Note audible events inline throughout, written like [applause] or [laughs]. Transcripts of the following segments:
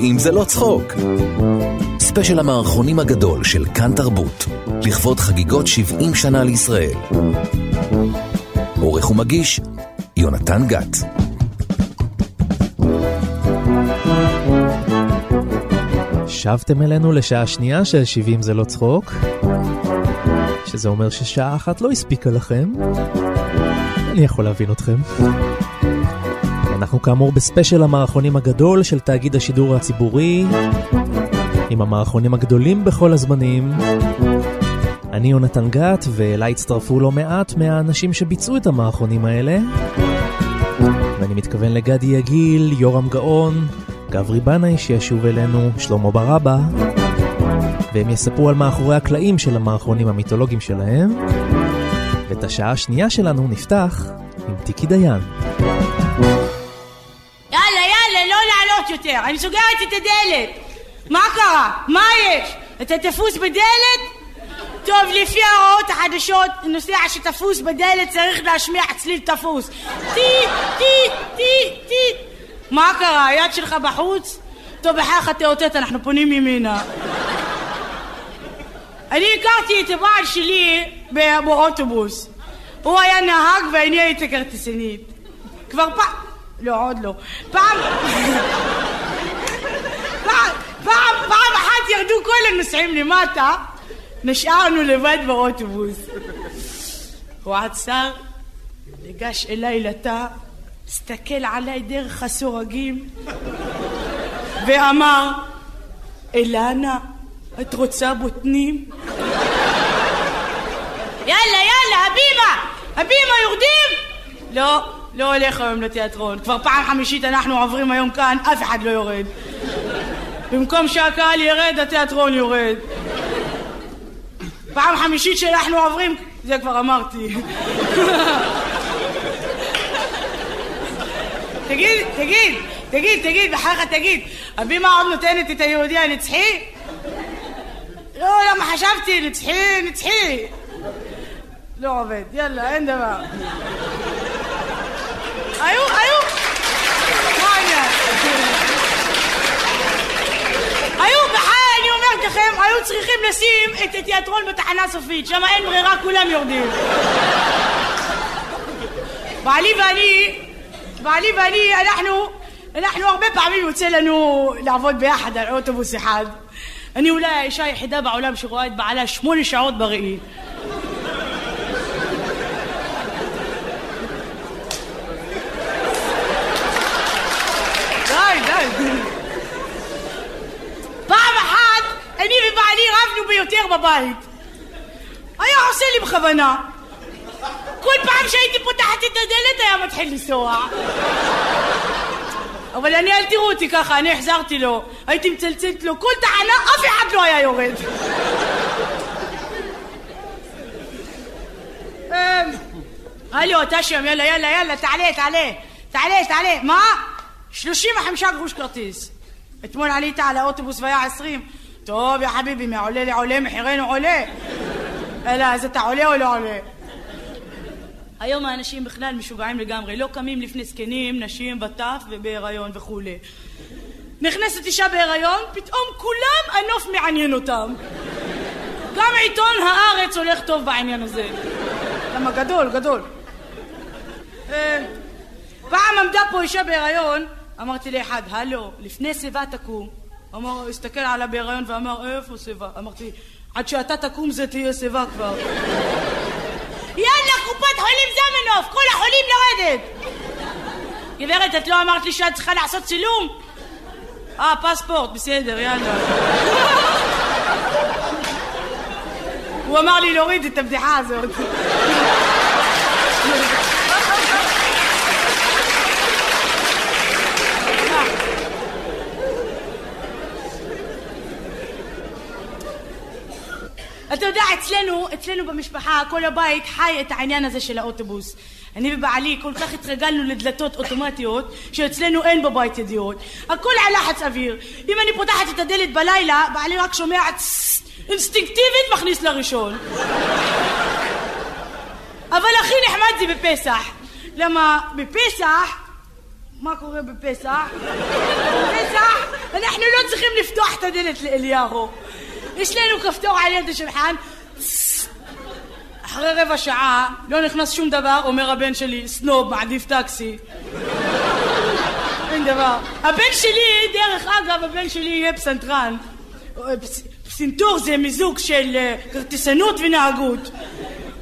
70 זה לא צחוק. ספיישל המערכונים הגדול של כאן תרבות, לכבוד חגיגות 70 שנה לישראל. עורך ומגיש, יונתן גת. שבתם אלינו לשעה שנייה של 70 זה לא צחוק, שזה אומר ששעה אחת לא הספיקה לכם. אני יכול להבין אתכם. אנחנו כאמור בספיישל המערכונים הגדול של תאגיד השידור הציבורי, עם המערכונים הגדולים בכל הזמנים. אני יונתן גת, ואליי הצטרפו לא מעט מהאנשים שביצעו את המערכונים האלה. ואני מתכוון לגדי יגיל, יורם גאון, גברי בנאי שישוב אלינו, שלמה ברבא, והם יספרו על מאחורי הקלעים של המערכונים המיתולוגיים שלהם. ואת השעה השנייה שלנו נפתח עם טיקי דיין. יותר, אני סוגרת את הדלת. מה קרה? מה יש? אתה תפוס בדלת? טוב, לפי ההוראות החדשות, נוסע שתפוס בדלת צריך להשמיע צליל תפוס. טי, טי, טי, טי. מה קרה? היד שלך בחוץ? טוב, בחייך תאותת, אנחנו פונים ימינה. אני הכרתי את הבעל שלי באוטובוס. הוא היה נהג ואני הייתי כרטיסנית. כבר פעם... לא, עוד לא. פעם, פעם, פעם אחת הנוסעים למטה, נשארנו לבד באוטובוס. הוא עצר, ניגש אליי לתא, הסתכל עליי דרך הסורגים, ואמר, אילנה, את רוצה בוטנים? יאללה, יאללה, הבימה! הבימה, יורדים? לא, לא הולך היום לתיאטרון. כבר פעם חמישית אנחנו עוברים היום כאן, אף אחד לא יורד. במקום שהקהל ירד, התיאטרון יורד. פעם חמישית שאנחנו עוברים, זה כבר אמרתי. תגיד, תגיד, תגיד, תגיד, בחייך תגיד, הבימה עוד נותנת את היהודי הנצחי? לא, למה חשבתי, נצחי, נצחי. לא עובד, יאללה, אין דבר. היו, היו... מה העניין? היו, אומרת לכם, היו צריכים לשים את התיאטרון בתחנה סופית, שם אין ברירה, כולם יורדים. בעלי ואני, בעלי ואני, אנחנו, אנחנו הרבה פעמים יוצא לנו לעבוד ביחד על אוטובוס אחד. אני אולי האישה היחידה בעולם שרואה את בעלה שמונה שעות בראי. די, די. פעם אחת אני ובעלי רבנו ביותר בבית. היה עושה לי בכוונה. כל פעם שהייתי פותחת את הדלת היה מתחיל לנסוע. אבל אני, אל תראו אותי ככה, אני החזרתי לו. הייתי מצלצלת לו, כל תחנה, אף אחד לא היה יורד. אמ, הלו, אתה שם, יאללה, יאללה, יאללה, תעלה, תעלה. תעלה, תעלה. מה? 35 גרוש כרטיס. אתמול עלית על האוטובוס והיה 20. טוב, יא חביבי, מעולה לעולה, מחירנו עולה. אלא, אז אתה עולה או לא עולה? היום האנשים בכלל משוגעים לגמרי, לא קמים לפני זקנים, נשים וטף ובהיריון וכולי. נכנסת אישה בהיריון, פתאום כולם הנוף מעניין אותם. גם עיתון הארץ הולך טוב בעניין הזה. למה גדול, גדול. אה, פעם עמדה פה אישה בהיריון, אמרתי לאחד, הלו, לפני שיבה תקום. אמר, הסתכל עליה בהיריון ואמר, איפה שיבה? אמרתי, עד שאתה תקום זה תהיה שיבה כבר. [laughs] יאללה, קופת חולים זמנוף, כל החולים לרדת! גברת, את לא אמרת לי שאת צריכה לעשות צילום? אה, פספורט, בסדר, יאללה. [laughs] הוא אמר לי להוריד את הבדיחה הזאת. [laughs] אתה יודע, אצלנו, אצלנו במשפחה, כל הבית חי את העניין הזה של האוטובוס. אני ובעלי כל כך התרגלנו לדלתות אוטומטיות, שאצלנו אין בבית ידיעות. הכל על לחץ אוויר. אם אני פותחת את הדלת בלילה, בעלי רק שומע אינסטינקטיבית מכניס לראשון. אבל הכי נחמד זה בפסח. למה בפסח מה קורה בפסח? בפסח אנחנו לא צריכים לפתוח את הדלת לאליהו. יש לנו כפתור על יד השולחן. אחרי רבע שעה לא נכנס שום דבר, אומר הבן שלי, סנוב, מעדיף טקסי. אין דבר. הבן שלי, דרך אגב, הבן שלי יהיה פסנתרן. פסינתור זה מיזוג של אה, כרטיסנות ונהגות.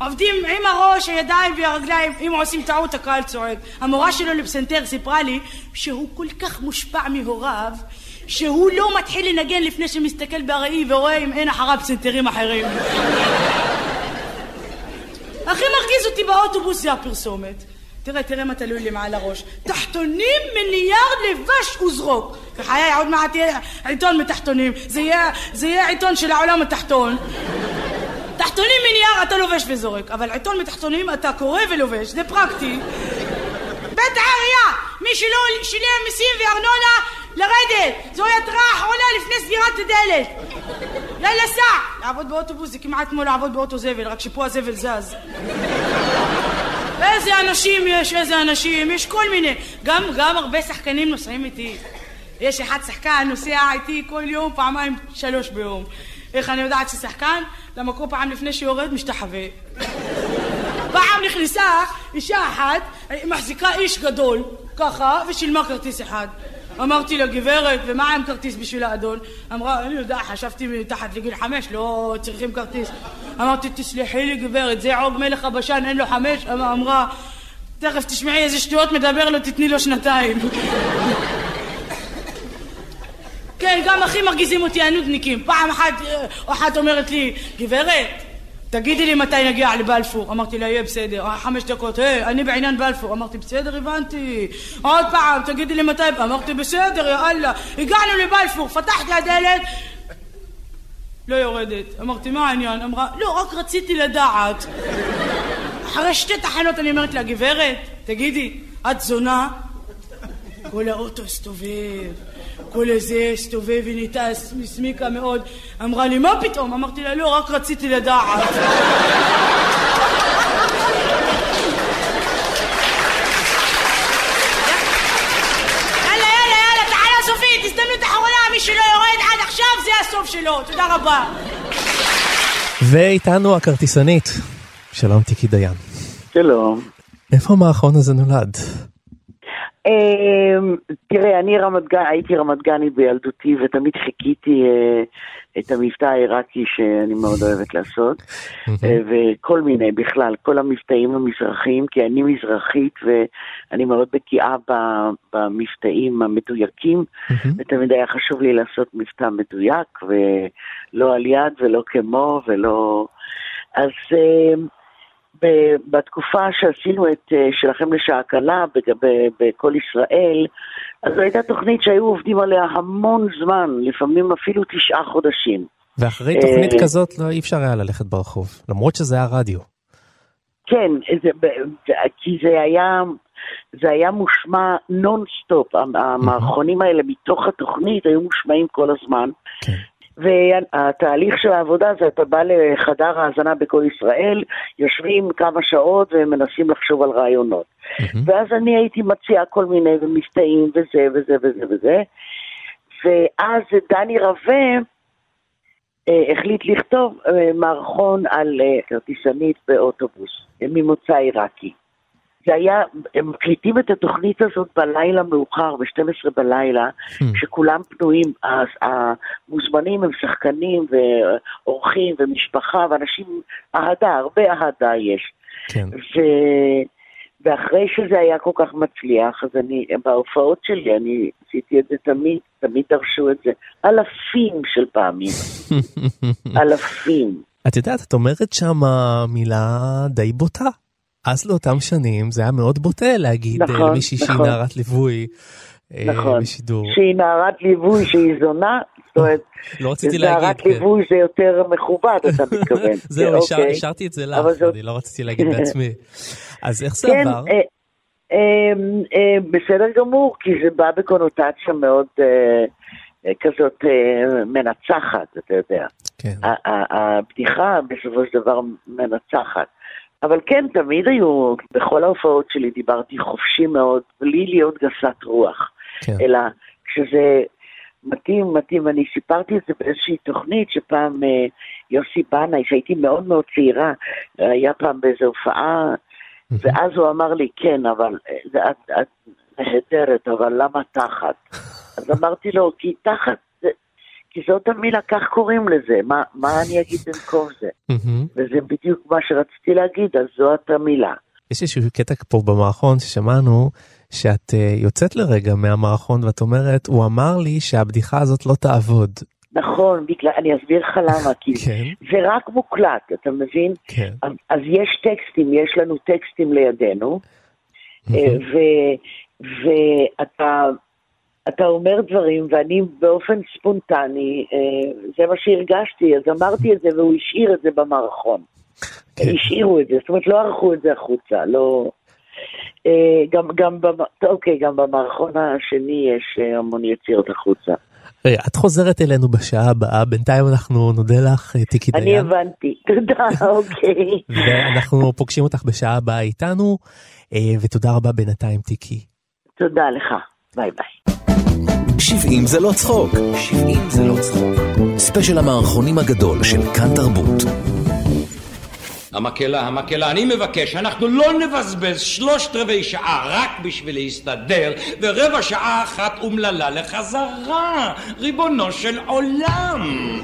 עובדים עם הראש, הידיים והרגליים, אם עושים טעות הקהל צועק. המורה שלו לפסנתר סיפרה לי שהוא כל כך מושפע מהוריו שהוא לא מתחיל לנגן לפני שמסתכל בראי ורואה אם אין אחריו פסנתרים אחרים. הכי מרגיז אותי באוטובוס זה הפרסומת. תראה, תראה מה תלוי לי מעל הראש. תחתונים מנייר לבש וזרוק. בחיי, עוד מעט יהיה עיתון מתחתונים. זה יהיה, זה יהיה עיתון של העולם התחתון. תחתונים מנייר אתה לובש וזורק, אבל עיתון מתחתונים אתה קורא ולובש, זה פרקטי. בית העירייה, מי שלא שילם מיסים וארנונה, לרדת. זוהי התראה אחרונה לפני סגירת הדלת. יאללה סע. לעבוד באוטובוס זה כמעט כמו לעבוד באוטו זבל, רק שפה הזבל זז. איזה אנשים יש, איזה אנשים, יש כל מיני. גם, גם הרבה שחקנים נוסעים איתי. יש אחד שחקן נוסע איתי כל יום, פעמיים, שלוש ביום. איך אני יודעת ששחקן? למה כל פעם לפני שיורד משתחווה. פעם נכנסה אישה אחת, מחזיקה איש גדול, ככה, ושילמה כרטיס אחד. אמרתי לה, גברת, ומה עם כרטיס בשביל האדון? אמרה, אני יודע, חשבתי מתחת לגיל חמש, לא צריכים כרטיס. אמרתי, תסלחי לי, גברת, זה עוג מלך הבשן, אין לו חמש? אמרה, תכף תשמעי איזה שטויות מדבר לו, תתני לו שנתיים. [laughs] כן, גם הכי מרגיזים אותי הנודניקים. פעם אחת, אה, אחת אומרת לי, גברת, תגידי לי מתי נגיע לבלפור. אמרתי לה, יהיה בסדר. אה, חמש דקות, היי, אני בעניין בלפור. אמרתי, בסדר, הבנתי. עוד פעם, תגידי לי מתי... אמרתי, בסדר, יא אללה. הגענו לבלפור, פתחתי הדלת, לא יורדת. אמרתי, מה העניין? אמרה, לא, רק רציתי לדעת. אחרי שתי תחנות אני אומרת לה, גברת, תגידי, את זונה? כל האוטו הסתובב. כל איזה הסתובב ונהייתה הסמיקה מאוד. אמרה לי, מה פתאום? אמרתי לה, לא, רק רציתי לדעת. מי שלא יורד עד עכשיו זה הסוף שלו. תודה רבה. ואיתנו הכרטיסנית. שלום טיקי דיין. שלום. איפה המערכון הזה נולד? אמ, תראה, אני רמת גן, הייתי רמת גני בילדותי ותמיד חיכיתי אה, את המבטא העיראקי שאני מאוד אוהבת לעשות, אה, וכל מיני, בכלל, כל המבטאים המזרחיים, כי אני מזרחית ואני מאוד בקיאה במבטאים המדויקים, ותמיד היה חשוב לי לעשות מבטא מדויק, ולא על יד ולא כמו ולא... אז... בתקופה שעשינו את אה, שלכם לשעה קלה בכל ישראל, אז זו הייתה תוכנית שהיו עובדים עליה המון זמן, לפעמים אפילו תשעה חודשים. ואחרי תוכנית אה, כזאת לא אי אפשר היה ללכת ברחוב, למרות שזה היה רדיו. כן, זה, כי זה היה, זה היה מושמע נונסטופ, המערכונים האלה מתוך התוכנית היו מושמעים כל הזמן. כן. והתהליך של העבודה זה אתה בא לחדר ההאזנה בכל ישראל, יושבים כמה שעות ומנסים לחשוב על רעיונות. Mm-hmm. ואז אני הייתי מציעה כל מיני ומסתאים וזה וזה וזה וזה. ואז דני רווה אה, החליט לכתוב אה, מערכון על אה, כרטיסנית באוטובוס, ממוצא עיראקי. זה היה, הם מקליטים את התוכנית הזאת בלילה מאוחר, ב-12 בלילה, hmm. שכולם פנויים, המוזמנים הם שחקנים ואורחים ומשפחה ואנשים, אהדה, הרבה אהדה יש. כן. ו... ואחרי שזה היה כל כך מצליח, אז אני, בהופעות שלי, אני עשיתי את זה תמיד, תמיד דרשו את זה, אלפים של פעמים, [laughs] אלפים. את יודעת, את אומרת שם מילה די בוטה. אז לאותם שנים זה היה מאוד בוטה להגיד אה, נכון, למישהי נכון. שהיא נערת ליווי אה, נכון, בשידור. שהיא נערת ליווי שהיא זונה, זאת אומרת, לא רציתי להגיד, נערת כן. ליווי זה יותר מכובד, אתה מתכוון. [laughs] זהו, אוקיי. השארתי את זה לך, אני לא רציתי להגיד בעצמי. [laughs] אז איך זה כן, עבר? אה, בסדר גמור, כי זה בא בקונוטציה מאוד כזאת מנצחת, אתה יודע. כן. הבדיחה בסופו של דבר מנצחת. אבל כן, תמיד היו, בכל ההופעות שלי דיברתי חופשי מאוד, בלי להיות גסת רוח. כן. אלא כשזה מתאים, מתאים. אני סיפרתי את זה באיזושהי תוכנית שפעם אה, יוסי בנאי, שהייתי מאוד מאוד צעירה, היה פעם באיזו הופעה, ואז הוא אמר לי, כן, אבל אה, את, את נהדרת, אבל למה תחת? [laughs] אז אמרתי לו, כי תחת, כי זאת המילה, כך קוראים לזה, מה, מה אני אגיד במקום זה? וזה בדיוק מה שרציתי להגיד, אז זאת המילה. יש איזשהו קטע פה במערכון ששמענו, שאת uh, יוצאת לרגע מהמערכון ואת אומרת, הוא אמר לי שהבדיחה הזאת לא תעבוד. נכון, בגלל, אני אסביר לך למה, כי [laughs] כן. זה רק מוקלט, אתה מבין? כן. אז, אז יש טקסטים, יש לנו טקסטים לידינו. ו, ואתה אתה אומר דברים, ואני באופן ספונטני, אה, זה מה שהרגשתי, אז אמרתי את זה והוא השאיר את זה במערכון. כן. השאירו את זה, זאת אומרת לא ערכו את זה החוצה, לא... אה, גם, גם, אוקיי, גם במערכון השני יש אה, המון יציאות החוצה. את חוזרת אלינו בשעה הבאה, בינתיים אנחנו נודה לך, טיקי דיין. אני הבנתי, [laughs] תודה, אוקיי. ואנחנו פוגשים אותך בשעה הבאה איתנו, ותודה רבה בינתיים, טיקי. תודה לך, ביי ביי. 70 זה לא צחוק. 70 זה לא צחוק. ספיישל המערכונים הגדול של כאן תרבות. המקהלה, המקהלה, אני מבקש, אנחנו לא נבזבז שלושת רבעי שעה רק בשביל להסתדר, ורבע שעה אחת אומללה לחזרה, ריבונו של עולם.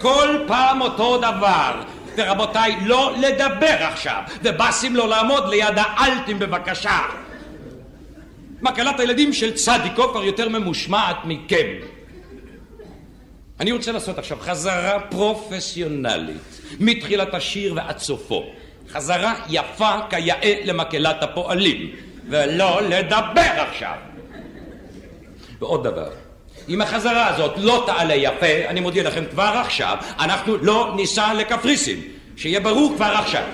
כל פעם אותו דבר. ורבותיי, לא לדבר עכשיו, ובאסים לא לעמוד ליד האלטים בבקשה. מקהלת הילדים של צדיקו כבר יותר ממושמעת מכם. אני רוצה לעשות עכשיו חזרה פרופסיונלית, מתחילת השיר ועד סופו. חזרה יפה כיאה למקהלת הפועלים, ולא לדבר עכשיו. ועוד דבר, אם החזרה הזאת לא תעלה יפה, אני מודיע לכם כבר עכשיו, אנחנו לא ניסע לקפריסין. שיהיה ברור כבר עכשיו.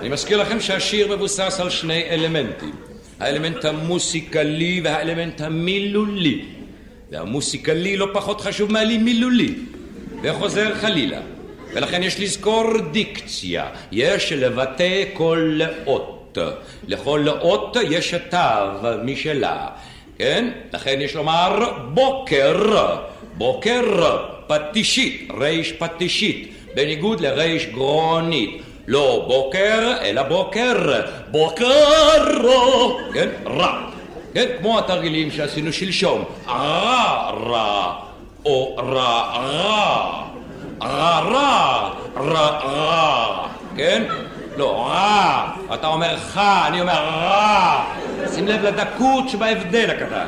אני מזכיר לכם שהשיר מבוסס על שני אלמנטים. האלמנט המוסיקלי והאלמנט המילולי. והמוסיקלי לא פחות חשוב מהמילולי, וחוזר חלילה. ולכן יש לזכור דיקציה, יש לבטא כל לאות. לכל לאות יש תו משלה, כן? לכן יש לומר בוקר, בוקר פטישית, ריש פטישית, בניגוד לריש גרונית. לא בוקר, אלא בוקר. בוקר, כן, רע. כן, כמו התרגילים שעשינו שלשום. רע, רע, או רע, רע. רע, רע, רע, רע. כן? לא, רע. אתה אומר ח, אני אומר רע. שים לב לדקות שבהבדל הקטן.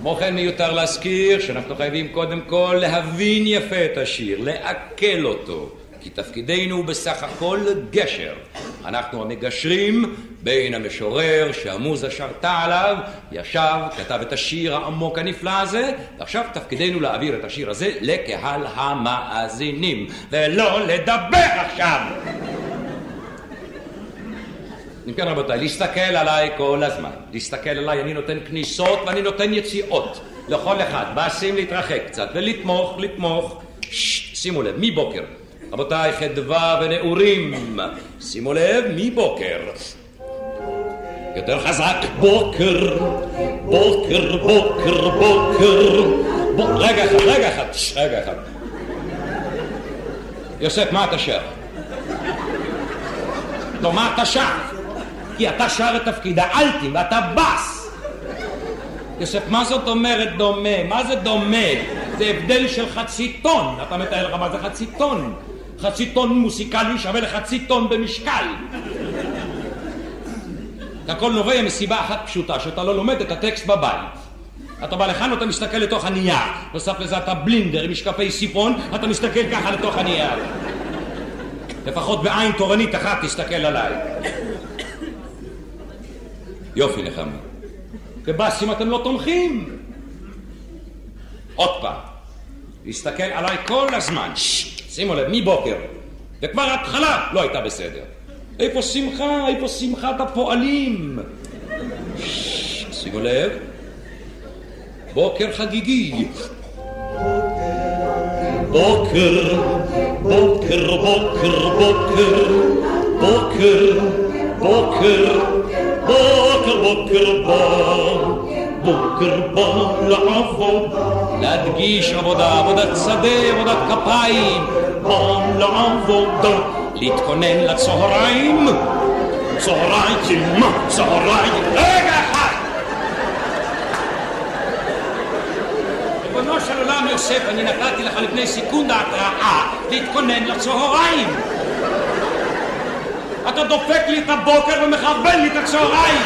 כמו כן מיותר להזכיר שאנחנו חייבים קודם כל להבין יפה את השיר, לעכל אותו. כי תפקידנו הוא בסך הכל גשר. אנחנו המגשרים בין המשורר שהמוזה שרתה עליו, ישב, כתב את השיר העמוק הנפלא הזה, ועכשיו תפקידנו להעביר את השיר הזה לקהל המאזינים, ולא לדבר עכשיו! אם כן רבותיי, להסתכל עליי כל הזמן, להסתכל עליי, אני נותן כניסות ואני נותן יציאות לכל אחד, באסים להתרחק קצת ולתמוך, לתמוך, ששש, שימו לב, מבוקר רבותיי, חדווה ונעורים, שימו לב, מבוקר. יותר חזק, בוקר, בוקר, בוקר, בוקר. רגע אחד, רגע אחד, רגע אחד. יוסף, מה אתה שר? לא, מה אתה שר? כי אתה שר את תפקיד האלטים ואתה בס. יוסף, מה זאת אומרת דומה? מה זה דומה? זה הבדל של חצי טון. אתה מתאר לך מה זה חצי טון. חצי טון מוסיקלי שווה לחצי טון במשקל. הכל נובע מסיבה אחת פשוטה, שאתה לא לומד את הטקסט בבית. אתה בא לכאן ואתה מסתכל לתוך הנייר. נוסף לזה אתה בלינדר עם משקפי סיפון, אתה מסתכל ככה לתוך הנייר. לפחות בעין תורנית אחת תסתכל עליי. יופי נחמה. כבאסים אתם לא תומכים. עוד פעם. להסתכל עליי כל הזמן. ששש. שימו לב, מבוקר. וכבר ההתחלה לא הייתה בסדר. איפה שמחה? איפה שמחת הפועלים? שימו לב. בוקר חגיגי. בוקר, בוקר, בוקר, בוקר, בוקר, בוקר, בוקר, בוקר בא, בוקר בא לעבוד, להדגיש עבודה, עבודת שדה, עבודת כפיים, בא לעבודה, להתכונן לצהריים, צהריים, צהריים, רגע אחד! ריבונו של עולם יוסף, אני נתתי לך לפני סיכון ההתראה להתכונן לצהריים. אתה דופק לי את הבוקר ומחרבן לי את הצהריים.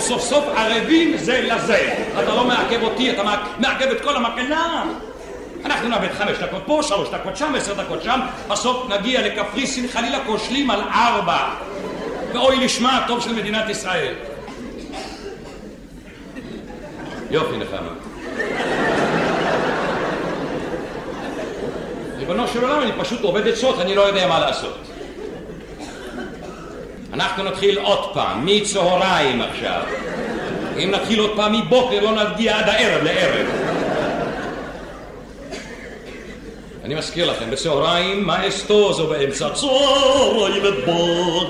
אנחנו סוף סוף ערבים זה לזה. אתה לא מעכב אותי, אתה מעכב את כל המקהלה. אנחנו נאבד חמש דקות פה, שלוש דקות שם, עשר דקות שם, בסוף נגיע לקפריסין, חלילה כושלים על ארבע. ואוי לשמה הטוב של מדינת ישראל. יופי, נחמה. ריבונו של עולם, אני פשוט עובד עצות, אני לא יודע מה לעשות. אנחנו נתחיל עוד פעם, מצהריים עכשיו. אם נתחיל עוד פעם מבוקר, לא נגיע עד הערב לערב. אני מזכיר לכם, בצהריים מאסטוזו באמצע, צהריים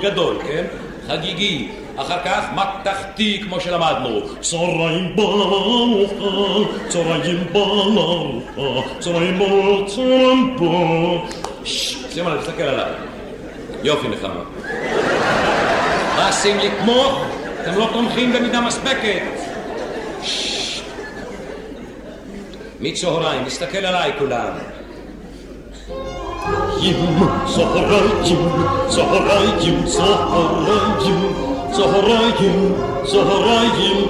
גדול, כן? חגיגי. אחר כך מתכתי כמו שלמדנו. צהריים ברכה, צהריים ברכה, צהריים ברכה, צהריים ברכה. שימו לב, תסתכל עליי. יופי נחמה. רצים לתמוך, אתם לא תומכים במידה מספקת. מצהריים, תסתכל עליי כולם. צהריים, צהריים, צהריים, צהריים, צהריים, צהריים,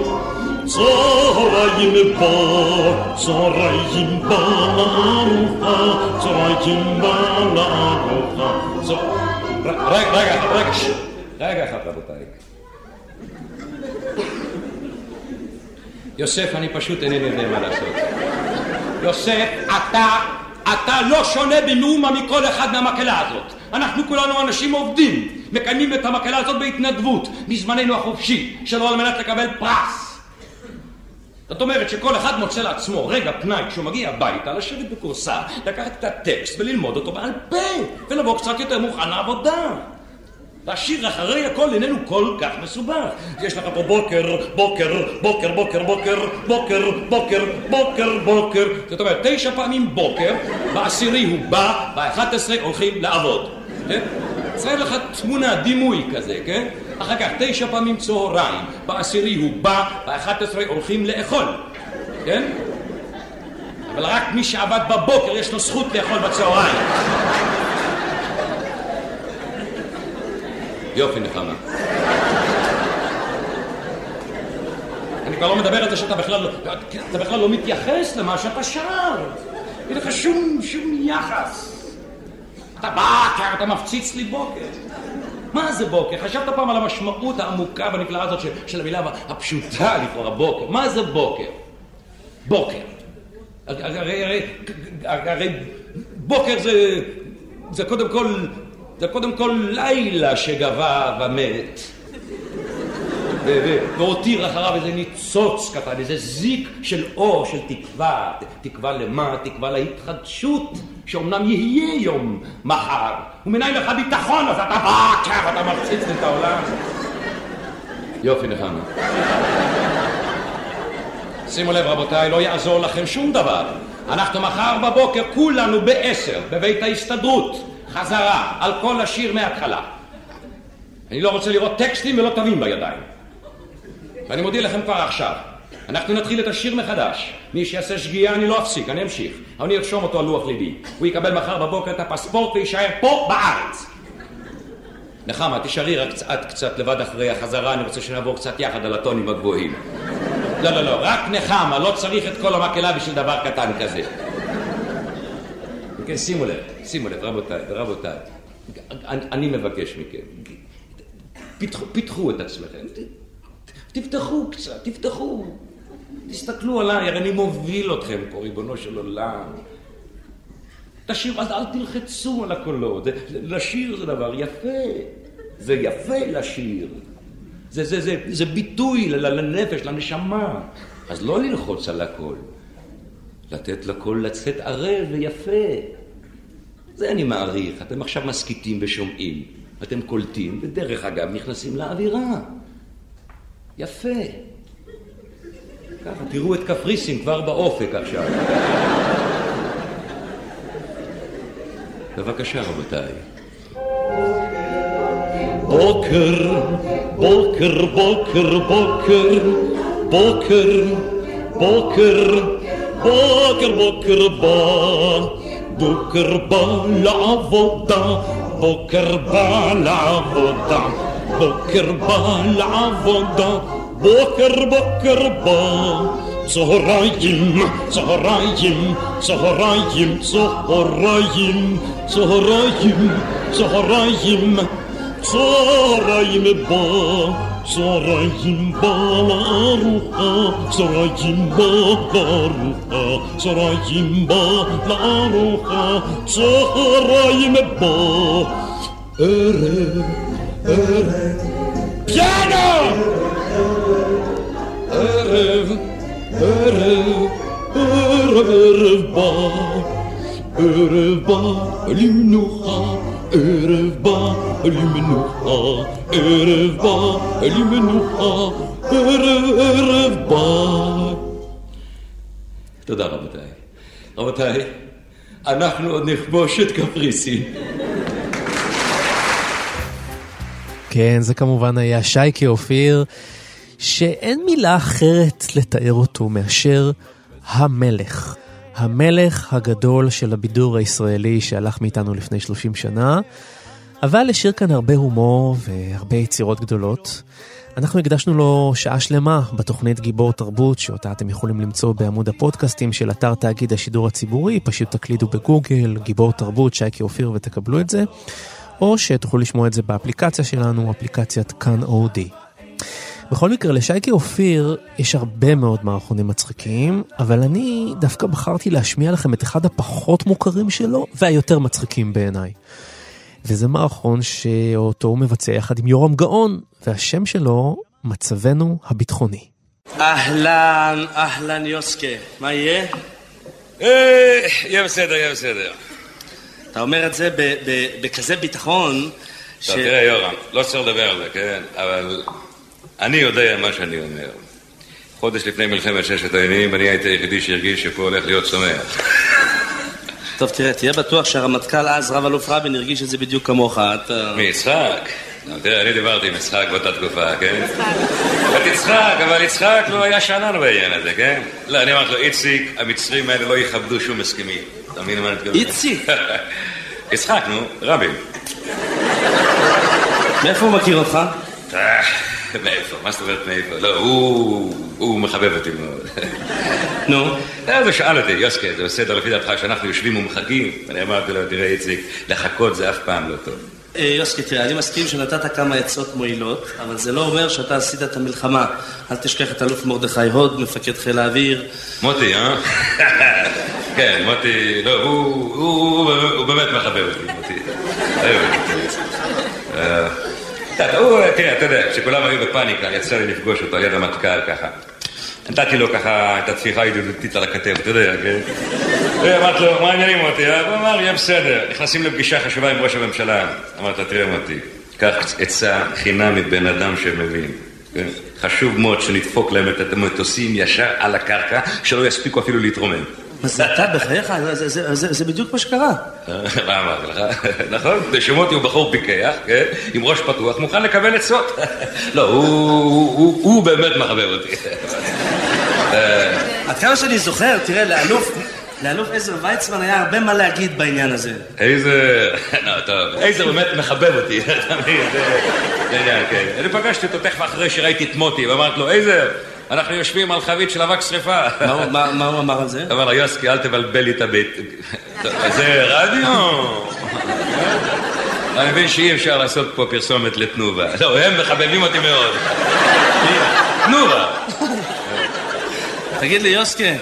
צהריים בא, צהריים בא לארוחה, צהריים בא לארוחה. רגע, רגע, רגע, רגע אחד רבותיי. יוסף, אני פשוט אינני יודע מה לעשות. יוסף, אתה אתה לא שונה במאומה מכל אחד מהמקהלה הזאת. אנחנו כולנו אנשים עובדים, מקיימים את המקהלה הזאת בהתנדבות, מזמננו החופשי, שלא על מנת לקבל פרס. זאת אומרת שכל אחד מוצא לעצמו רגע פנאי כשהוא מגיע הביתה, לשבת בכורסה, לקחת את הטקסט וללמוד אותו בעל פה, ולבוא קצת יותר מוכן לעבודה. והשיר אחרי הכל איננו כל כך מסובך. יש לך פה בוקר, בוקר, בוקר, בוקר, בוקר, בוקר, בוקר, בוקר, בוקר. זאת אומרת, תשע פעמים בוקר, בעשירי הוא בא, באחת עשרה הולכים לעבוד. כן? צריך לך תמונה, דימוי כזה, כן? אחר כך תשע פעמים צהריים, בעשירי הוא בא, באחת עשרה הולכים לאכול. כן? אבל רק מי שעבד בבוקר יש לו זכות לאכול בצהריים. יופי נחמה. אני כבר לא מדבר על זה שאתה בכלל לא, אתה בכלל לא מתייחס למה שאתה שר. אין לך שום, שום יחס. אתה בא, אתה מפציץ לי בוקר. מה זה בוקר? חשבת פעם על המשמעות העמוקה והנפלאה הזאת של, של המילה הפשוטה לכאורה בוקר. מה זה בוקר? בוקר. הרי, הרי, הרי בוקר זה, זה קודם כל זה קודם כל לילה שגבה ומת. והותיר אחריו איזה ניצוץ ככה, איזה זיק של אור, של תקווה. תקווה למה? תקווה להתחדשות, שאומנם יהיה יום מחר. ומנין לך ביטחון, אז אתה בא ככה, אתה מפציץ את העולם. יופי נחמה. שימו לב רבותיי, לא יעזור לכם שום דבר. אנחנו מחר בבוקר כולנו בעשר בבית ההסתדרות. חזרה על כל השיר מההתחלה. אני לא רוצה לראות טקסטים ולא תווים בידיים. ואני מודיע לכם כבר עכשיו, אנחנו נתחיל את השיר מחדש. מי שיעשה שגיאה אני לא אפסיק, אני אמשיך. אני ארשום אותו על לוח ליבי. הוא יקבל מחר בבוקר את הפספורט ויישאר פה בארץ. נחמה, תישארי רק קצת קצת לבד אחרי החזרה, אני רוצה שנעבור קצת יחד על הטונים הגבוהים. לא, לא, לא, רק נחמה, לא צריך את כל המקהלה בשביל דבר קטן כזה. כן, שימו לב, שימו לב, רבותיי, רבותיי, אני, אני מבקש מכם, פתחו, פתחו את עצמכם, תפתחו קצת, תפתחו, תסתכלו עליי, הרי אני מוביל אתכם פה, ריבונו של עולם. תשאירו, אל, אל תלחצו על הקולות, לשיר זה דבר יפה, זה יפה לשיר. זה, זה, זה, זה ביטוי לנפש, לנשמה. אז לא ללחוץ על הכל. לתת לכל לצאת ערב ויפה. זה אני מעריך. אתם עכשיו מסכיתים ושומעים. אתם קולטים, ודרך אגב נכנסים לאווירה. יפה. ככה, תראו את קפריסין כבר באופק עכשיו. בבקשה, רבותיי. בוקר, בוקר, בוקר, בוקר, בוקר, בוקר, בוקר, בוקר בוקר בא לעבודה, בוקר בא לעבודה, בוקר בא לעבודה, בוקר בוקר בא. צהריים, צהריים, צהריים, צהריים, צהריים, צהריים, צהריים בא, צהריים בא לארוחה, צהריים בא לארוחה, צהריים בא לארוחה, צהריים בא, ערב, ערב, פיאנו! ערב ערב, ערב, ערב בא, ערב בא למנוחה, ערב בא בא למנוחה, ערב, ערב בא. תודה רבותיי. רבותיי, אנחנו עוד נכבוש את קפריסין. כן, זה כמובן היה שייקה אופיר. שאין מילה אחרת לתאר אותו מאשר המלך. המלך הגדול של הבידור הישראלי שהלך מאיתנו לפני 30 שנה, אבל השאיר כאן הרבה הומור והרבה יצירות גדולות. אנחנו הקדשנו לו שעה שלמה בתוכנית גיבור תרבות, שאותה אתם יכולים למצוא בעמוד הפודקאסטים של אתר תאגיד השידור הציבורי, פשוט תקלידו בגוגל, גיבור תרבות, שייקי אופיר ותקבלו את זה, או שתוכלו לשמוע את זה באפליקציה שלנו, אפליקציית כאן אודי. בכל מקרה, לשייקי אופיר יש הרבה מאוד מערכונים מצחיקים, אבל אני דווקא בחרתי להשמיע לכם את אחד הפחות מוכרים שלו, והיותר מצחיקים בעיניי. וזה מערכון שאותו הוא מבצע יחד עם יורם גאון, והשם שלו, מצבנו הביטחוני. אהלן, אהלן יוסקה, מה יהיה? אה, יהיה בסדר, יהיה בסדר. אתה אומר את זה בכזה ביטחון, ש... תראה יורם, לא צריך לדבר על זה, כן? אבל אני יודע מה שאני אומר. חודש לפני מלחמת ששת הימים אני הייתי היחידי שהרגיש שפה הולך להיות שמח. טוב, תראה, תהיה בטוח שהרמטכ"ל אז, רב אלוף רבין, הרגיש את זה בדיוק כמוך. אתה... מי, יצחק? תראה, אני דיברתי עם יצחק באותה תקופה, כן? את יצחק, אבל יצחק לא היה שאנן בעניין הזה, כן? לא, אני אמרתי לו, איציק, המצרים האלה לא יכבדו שום הסכמים. אתה מבין מה אני מתכוון? איציק? [laughs] יצחק, נו, רבין. מאיפה הוא מכיר אותך? אה, מאיפה? מה זאת אומרת מאיפה? לא, הוא... הוא מחבב אותי מאוד. נו? אז הוא שאל אותי, יוסקה, זה בסדר לפי דעתך שאנחנו יושבים ומחכים? אני אמרתי לו, תראה איציק, לחכות זה אף פעם לא טוב. אה, יוסקי, תראה, אני מסכים שנתת כמה עצות מועילות, אבל זה לא אומר שאתה עשית את המלחמה. אל תשכח את אלוף מרדכי הוד, מפקד חיל האוויר. מוטי, אה? [laughs] כן, מוטי, לא, הוא באמת מחבב אותי, מוטי. הוא, כן, אתה יודע, כשכולם היו בפאניקה, יצא לי לפגוש אותו על יד המטכ"ל ככה. נתתי לו ככה את הטפיחה הידידותית על הכתב, אתה יודע, כן? אמרתי לו, מה העניינים מוטי? הוא אמר, יהיה בסדר, נכנסים לפגישה חשובה עם ראש הממשלה. אמרתי לו, תראה מוטי, קח עצה חינם מבן אדם שמבין. כן? חשוב מאוד שנדפוק להם את המטוסים ישר על הקרקע, שלא יספיקו אפילו להתרומם. מה זה אתה בחייך? זה בדיוק מה שקרה. [laughs] מה אמרתי לך? נכון, שמוטי הוא בחור פיקח, כן? עם ראש פתוח, מוכן לקבל עצות. [laughs] לא, הוא באמת מחבב אותי. [laughs] עד כמה שאני זוכר, תראה, לאלוף... לאלוף עזר ויצמן היה הרבה מה להגיד בעניין הזה. איזה... לא, טוב, עזר באמת מחבב אותי, מבין? זה עניין, כן. אני פגשתי אותו תכף אחרי שראיתי את מוטי, ואמרתי לו, עזר, אנחנו יושבים על חבית של אבק שרפה. מה הוא אמר על זה? אמר לו, יוסקי, אל תבלבל לי את הבית. זה רדיו. אני מבין שאי אפשר לעשות פה פרסומת לתנובה. לא, הם מחבבים אותי מאוד. תנובה. תגיד לי, יוסקי,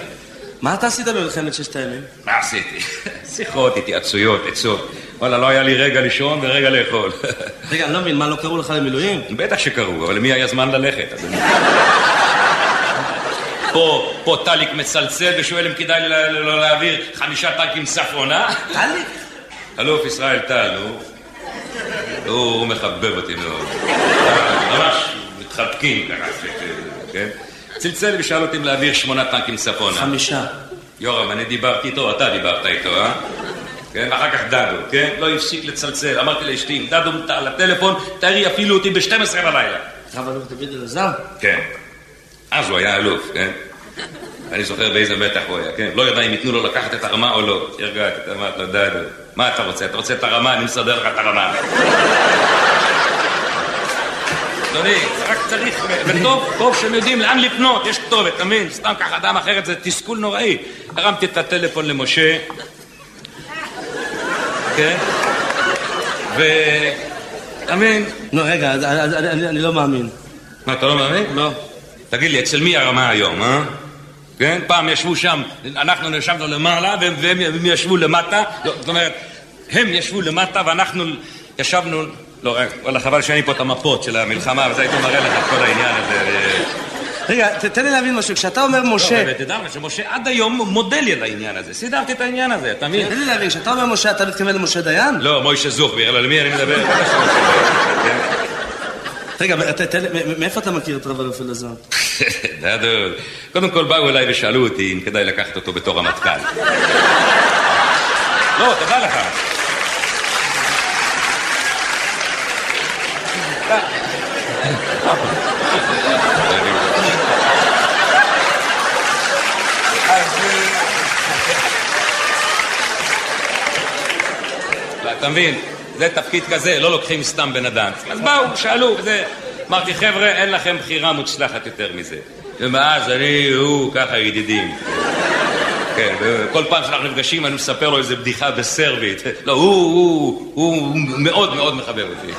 מה אתה עשית במלחמת ששת הימים? מה עשיתי? שיחות, התייעצויות, עצות. וואלה, לא היה לי רגע לישון ורגע לאכול. רגע, אני לא מבין, מה, לא קראו לך למילואים? בטח שקראו, אבל למי היה זמן ללכת? פה, פה טליק מצלצל ושואל אם כדאי לי לה- לא להעביר חמישה טנקים צפונה. טלי? אלוף ישראל טל, הוא... הוא הוא מחבב אותי מאוד. ממש מתחבקים ככה, כן? צלצל ושאל אותי אם להעביר שמונה טנקים צפונה. חמישה. יורם, אני דיברתי איתו, אתה דיברת איתו, אה? כן, אחר כך דדו, כן? לא הפסיק לצלצל. אמרתי לאשתי, אם דדו על הטלפון, תראי אפילו אותי ב-12 בלילה. רב אלוף דוד אלעזר? כן. אז הוא היה אלוף, כן? אני זוכר באיזה מתח הוא היה, כן? לא ידע אם ייתנו לו לקחת את הרמה או לא. הרגעתי, אמרתי לו, דדו, מה אתה רוצה? אתה רוצה את הרמה? אני מסדר לך את הרמה. אדוני, רק צריך, וטוב, טוב שהם יודעים לאן לפנות, יש כתובת, אתה מבין? סתם ככה אדם אחרת זה תסכול נוראי. הרמתי את הטלפון למשה, כן? ו... אתה מבין? לא, רגע, אני לא מאמין. מה, אתה לא מאמין? לא. תגיד לי, אצל מי הרמה היום, אה? כן? פעם ישבו שם, אנחנו ישבנו למעלה והם, והם והם ישבו למטה, לא, זאת אומרת, הם ישבו למטה ואנחנו ישבנו, לא, רגע, וואלה, חבל שאין לי פה את המפות של המלחמה, וזה הייתי מראה לך את כל העניין הזה. רגע, ת- תן לי להבין משהו, כשאתה אומר משה... לא, ותדע לך שמשה עד היום מודה לי על העניין הזה, סידרתי את העניין הזה, אתה מבין? תן לי להבין, כשאתה אומר משה, אתה מתכוון למשה דיין? לא, מוישה זוכביר, אלא למי אני מדבר? רגע, מאיפה אתה מכיר את רב אלוף אלעזר? [laughs] דדו, קודם כל באו אליי ושאלו אותי אם כדאי לקחת אותו בתור רמטכ"ל. לא, תדע לך. [laughs] אתה מבין? זה תפקיד כזה, לא לוקחים סתם בן אדם. אז באו, שאלו, וזה... אמרתי, חבר'ה, אין לכם בחירה מוצלחת יותר מזה. ומאז אני, הוא, ככה ידידים. כן, וכל פעם שאנחנו נפגשים אני מספר לו איזה בדיחה בסרבית. לא, הוא, הוא, הוא, מאוד מאוד מחבב אותי.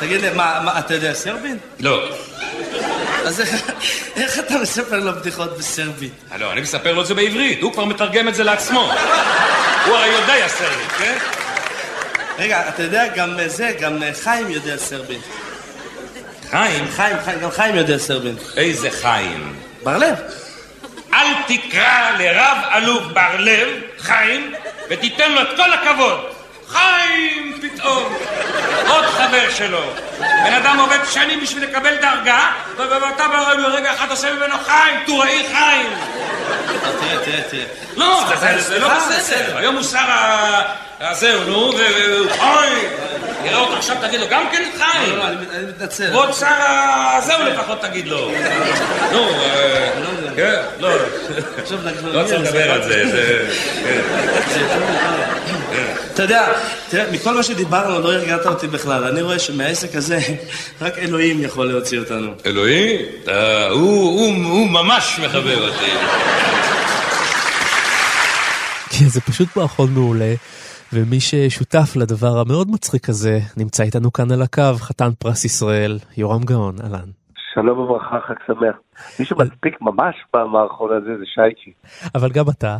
תגיד לי, מה, מה, אתה יודע סרבית? לא, אז איך- איך אתה מספר לו בדיחות בסרבית? לא, אני מספר לו את זה בעברית, הוא כבר מתרגם את זה לעצמו. הוא הרי יודע סרבית, כן? רגע, אתה יודע, גם אה, זה, גם אה, חיים יודע סרבית. חיים, חיים, חיים, גם חיים יודע סרבית. איזה חיים. בר לב. אל תקרא לרב אלוף בר לב, חיים, ותיתן לו את כל הכבוד. חיים פתאום, עוד חבר שלו. בן אדם עובד שנים בשביל לקבל דרגה, ואתה ברגע אחד עושה ממנו חיים, טוראי חיים. אה, תראה, תראה, תראה. לא, זה- לא בסדר. היום הוא שר ה... הזהו, נו, והוא חיים. נראה אותו עכשיו, תגיד לו, גם כן חיים. לא, לא, אני מתנצל. כבוד שר הזהו לפחות תגיד לו. נו, אה, כן, לא. עכשיו אנחנו לא צריך לדבר על זה, זה... כן. אתה יודע, תראה, מכל מה שדיברנו לא הרגעת אותי בכלל. אני רואה שמהעסק הזה [laughs] רק אלוהים יכול להוציא אותנו. אלוהים, הוא הוא- הוא ממש מחבב אותי. כן, זה פשוט מערכון מעולה, ומי ששותף לדבר המאוד מצחיק הזה, נמצא איתנו כאן על הקו, חתן פרס ישראל, יורם גאון, אהלן. שלום וברכה, חג שמח. מי שמספיק ממש במערכון הזה זה שייקי. אבל גם אתה,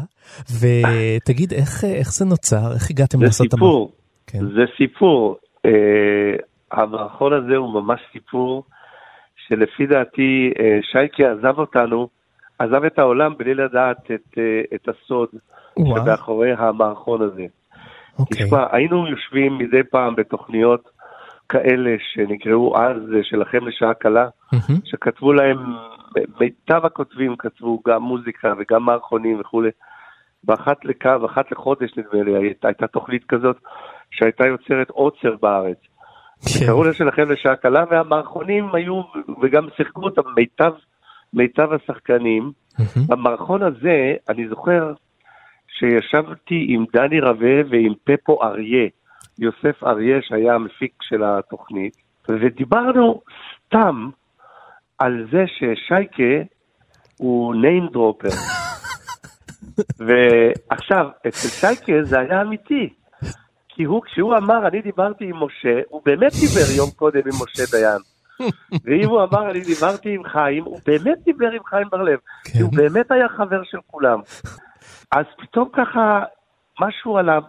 ותגיד, איך, איך זה נוצר? איך הגעתם לעשות את המ... סיפור, כן. זה סיפור. אה, המערכון הזה הוא ממש סיפור שלפי דעתי אה, שייקי עזב אותנו, עזב את העולם בלי לדעת את, אה, את הסוד שמאחורי המערכון הזה. אוקיי. תשמע, היינו יושבים מדי פעם בתוכניות כאלה שנקראו אז שלכם לשעה קלה, מהמם. שכתבו להם, מיטב הכותבים כתבו גם מוזיקה וגם מערכונים וכולי. ואחת לקו, אחת לחודש נדמה לי, הייתה, הייתה תוכנית כזאת שהייתה יוצרת עוצר בארץ. כן. קראו לה שלכם לשעה קלה, והמערכונים היו, וגם שיחקו אותם מיטב, מיטב השחקנים. מהמם. במערכון הזה, אני זוכר שישבתי עם דני רווה ועם פפו אריה, יוסף אריה שהיה המפיק של התוכנית, ודיברנו סתם על זה ששייקה הוא name dropper. [laughs] ועכשיו, אצל שייקה זה היה אמיתי. כי הוא, כשהוא אמר, אני דיברתי עם משה, הוא באמת דיבר יום קודם עם משה דיין. [laughs] ואם הוא אמר, אני דיברתי עם חיים, הוא באמת דיבר עם חיים בר-לב. כי הוא כן. באמת היה חבר של כולם. אז פתאום ככה, משהו עליו,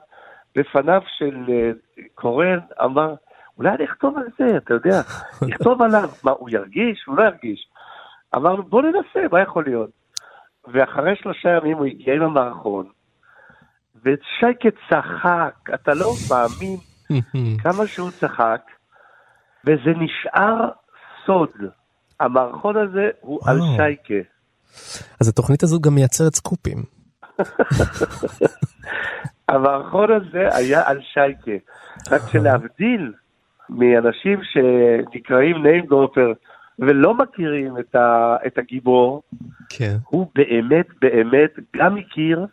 לפניו של אה, קורן אמר, אולי אני אכתוב על זה, אתה יודע, [laughs] נכתוב עליו, מה, הוא ירגיש? הוא לא ירגיש. אמרנו, בוא ננסה, מה יכול להיות? ואחרי שלושה ימים הוא הגיע עם המערכון, ושייקה צחק, אתה לא מאמין [laughs] כמה שהוא צחק, וזה נשאר סוד. המערכון הזה הוא על. שייקה. אז התוכנית הזאת גם מייצרת סקופים. המערכון הזה היה על שייקה. רק שלהבדיל מאנשים שנקראים name dropper ולא מכירים את, ה, את הגיבור, כן. הוא באמת באמת גם הכיר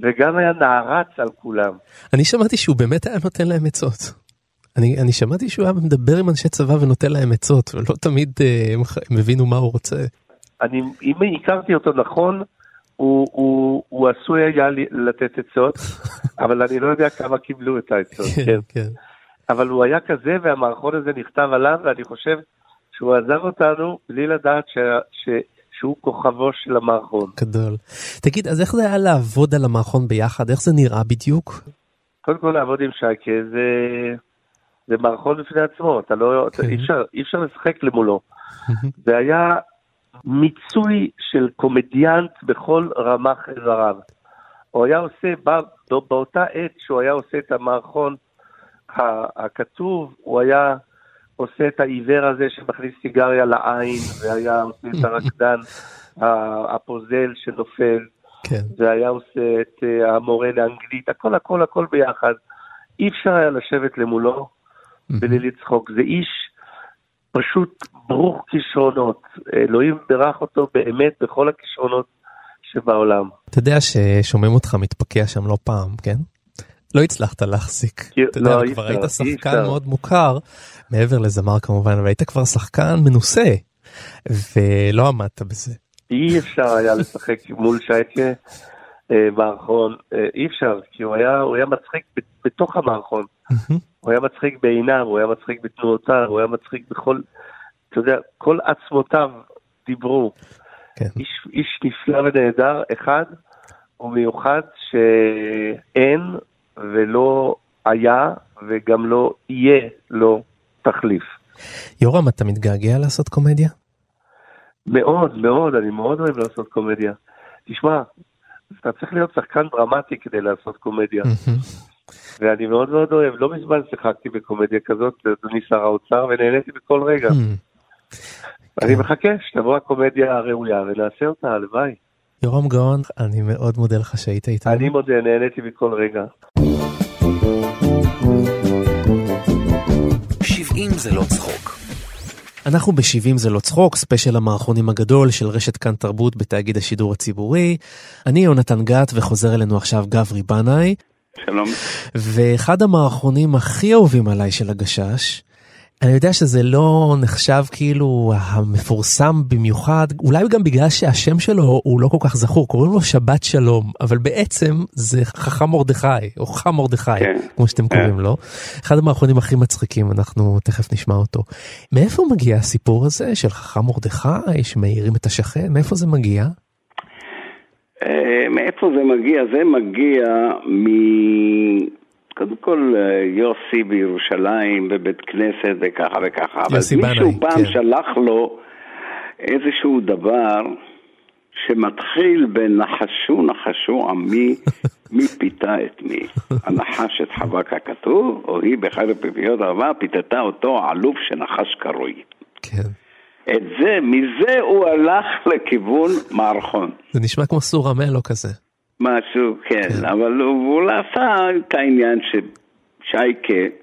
וגם היה נערץ על כולם. אני שמעתי שהוא באמת היה נותן להם עצות. אני, אני שמעתי שהוא היה מדבר עם אנשי צבא ונותן להם עצות, ולא תמיד אה, הם, הם הבינו מה הוא רוצה. אני, אם הכרתי אותו נכון, הוא, הוא, הוא עשוי היה לי- לתת עצות, [laughs] אבל אני לא יודע כמה קיבלו את העצות. כן. כן. אבל הוא היה כזה והמערכון הזה נכתב עליו, ואני חושב שהוא עזב אותנו בלי לדעת ש, ש, שהוא כוכבו של המערכון. גדול. תגיד, אז איך זה היה לעבוד על המערכון ביחד? איך זה נראה בדיוק? קודם כל לעבוד עם שייקה זה, זה מערכון בפני עצמו, אתה לא, אתה, כן. אי, אפשר, אי אפשר לשחק למולו. זה היה מיצוי של קומדיאנט בכל רמ"ח איבריו. הוא היה עושה, בא, בא- באותה עת שהוא היה עושה את המערכון הכתוב, הוא היה עושה את העיוור הזה שמכניס סיגריה לעין, והיה עושה את הרקדן [laughs] הפוזל שנופל, כן. והיה עושה את אה, המורה לאנגלית, הכל הכל הכל ביחד. אי אפשר היה לשבת למולו בלי לצחוק. זה איש פשוט ברוך כישרונות. אלוהים בירך אותו באמת בכל הכישרונות שבעולם. אתה יודע ששומעים אותך מתפקע שם לא פעם, כן? לא הצלחת להחזיק. כי- אתה יודע, לא, אי כבר היית אי שחקן אפשר. מאוד מוכר, מעבר לזמר כמובן, אבל היית כבר שחקן מנוסה, ולא עמדת בזה. אי אפשר היה לשחק מול שייקה מערכון, אה, אי אפשר, כי הוא היה, הוא היה מצחיק בתוך המערכון. הוא היה מצחיק בעיניו, הוא היה מצחיק בתנועותיו, הוא היה מצחיק בכל, אתה יודע, כל עצמותיו דיברו. כן. איש, איש נפלא ונהדר, אחד ומיוחד שאין ולא היה וגם לא יהיה לו תחליף. יורם, אתה מתגעגע לעשות קומדיה? מאוד, מאוד, אני מאוד אוהב לעשות קומדיה. תשמע, אתה צריך להיות שחקן דרמטי כדי לעשות קומדיה. ואני מאוד מאוד אוהב, לא מזמן שיחקתי בקומדיה כזאת, אדוני שר האוצר, ונהניתי בכל רגע. אני מחכה שתבוא הקומדיה הראויה ונעשה אותה, הלוואי. יורם גאון, אני מאוד מודה לך שהיית איתנו. אני מודה, נהניתי מכל רגע. 70 זה לא צחוק. אנחנו ב-70 זה לא צחוק, ספיישל המערכונים הגדול של רשת כאן תרבות בתאגיד השידור הציבורי. אני יונתן גת וחוזר אלינו עכשיו גברי בנאי, שלום. ואחד המערכונים הכי אהובים עליי של הגשש, אני יודע שזה לא נחשב כאילו המפורסם במיוחד, אולי גם בגלל שהשם שלו הוא לא כל כך זכור, קוראים לו שבת שלום, אבל בעצם זה חכם מרדכי, או חם מרדכי, כן. כמו שאתם כן. קוראים לו. אחד המערכונים הכי מצחיקים, אנחנו תכף נשמע אותו. מאיפה מגיע הסיפור הזה של חכם מרדכי, שמאירים את השכן? מאיפה זה מגיע? אה, מאיפה זה מגיע? זה מגיע מ... קודם כל אה, יוסי בירושלים בבית כנסת וככה וככה, אבל יוסי מישהו בנאי, פעם כן. שלח לו איזשהו דבר שמתחיל בנחשו נחשו עמי [laughs] מי פיתה את מי. הנחש את חווה ככתוב, או היא באחד הפיפיות אהבה פיתתה אותו אלוף שנחש קרוי. כן. את זה, מזה הוא הלך לכיוון מערכון. זה נשמע כמו סור המלו כזה. משהו, כן, אבל הוא, הוא עשה את העניין ששייקה,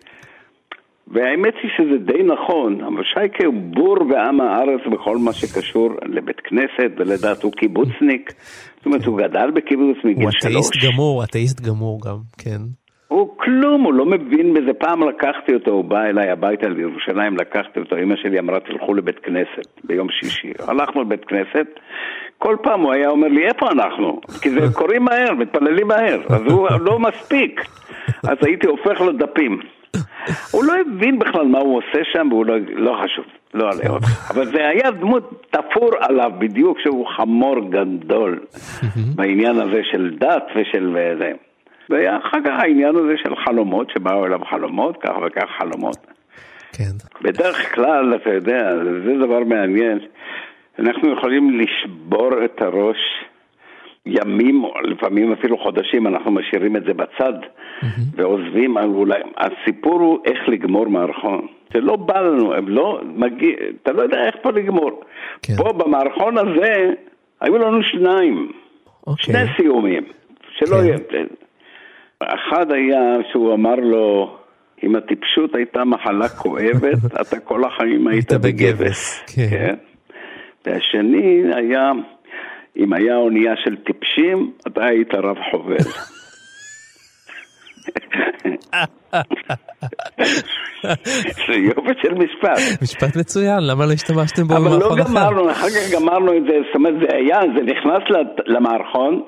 והאמת היא שזה די נכון, אבל שייקה הוא בור בעם הארץ בכל מה שקשור לבית כנסת, ולדעת הוא קיבוצניק, זאת אומרת הוא גדל בקיבוץ הוא מגיל שלוש. אתאיסט גמור, אתאיסט גמור גם, כן. הוא כלום, הוא לא מבין בזה. פעם לקחתי אותו, הוא בא אליי הביתה לירושלים, לקחתי אותו, אמא שלי אמרה תלכו לבית כנסת ביום שישי. הלכנו לבית כנסת, כל פעם הוא היה אומר לי, איפה אנחנו? כי זה [laughs] קוראים מהר, מתפללים מהר, אז הוא לא מספיק. אז הייתי הופך לו דפים. הוא לא הבין בכלל מה הוא עושה שם, והוא לא, לא חשוב, לא עליה אותך. אבל זה היה דמות תפור עליו בדיוק, שהוא חמור גדול בעניין הזה של דת ושל זה. ואחר כך העניין הזה של חלומות, שבאו אליו חלומות, כך וכך חלומות. כן. בדרך כלל, אתה יודע, זה דבר מעניין, אנחנו יכולים לשבור את הראש ימים, לפעמים אפילו חודשים, אנחנו משאירים את זה בצד ועוזבים, על אולי, הסיפור הוא איך לגמור מערכון. זה לא בא לנו, הם לא מגיע, אתה לא יודע איך פה לגמור. כן. פה במערכון הזה, היו לנו שניים, אוקיי. שני סיומים, שלא כן. יהיה... אחד היה שהוא אמר לו, אם הטיפשות הייתה מחלה כואבת, [laughs] אתה כל החיים היית בגבס, בגבס. כן. והשני היה, אם היה אונייה של טיפשים, אתה היית רב חובל. זה יופי של משפט. משפט מצוין, למה לא השתמשתם בו אבל לא במערכון אחר? גמרנו, אחר כך גמרנו את זה, זאת אומרת זה היה, זה נכנס למערכון,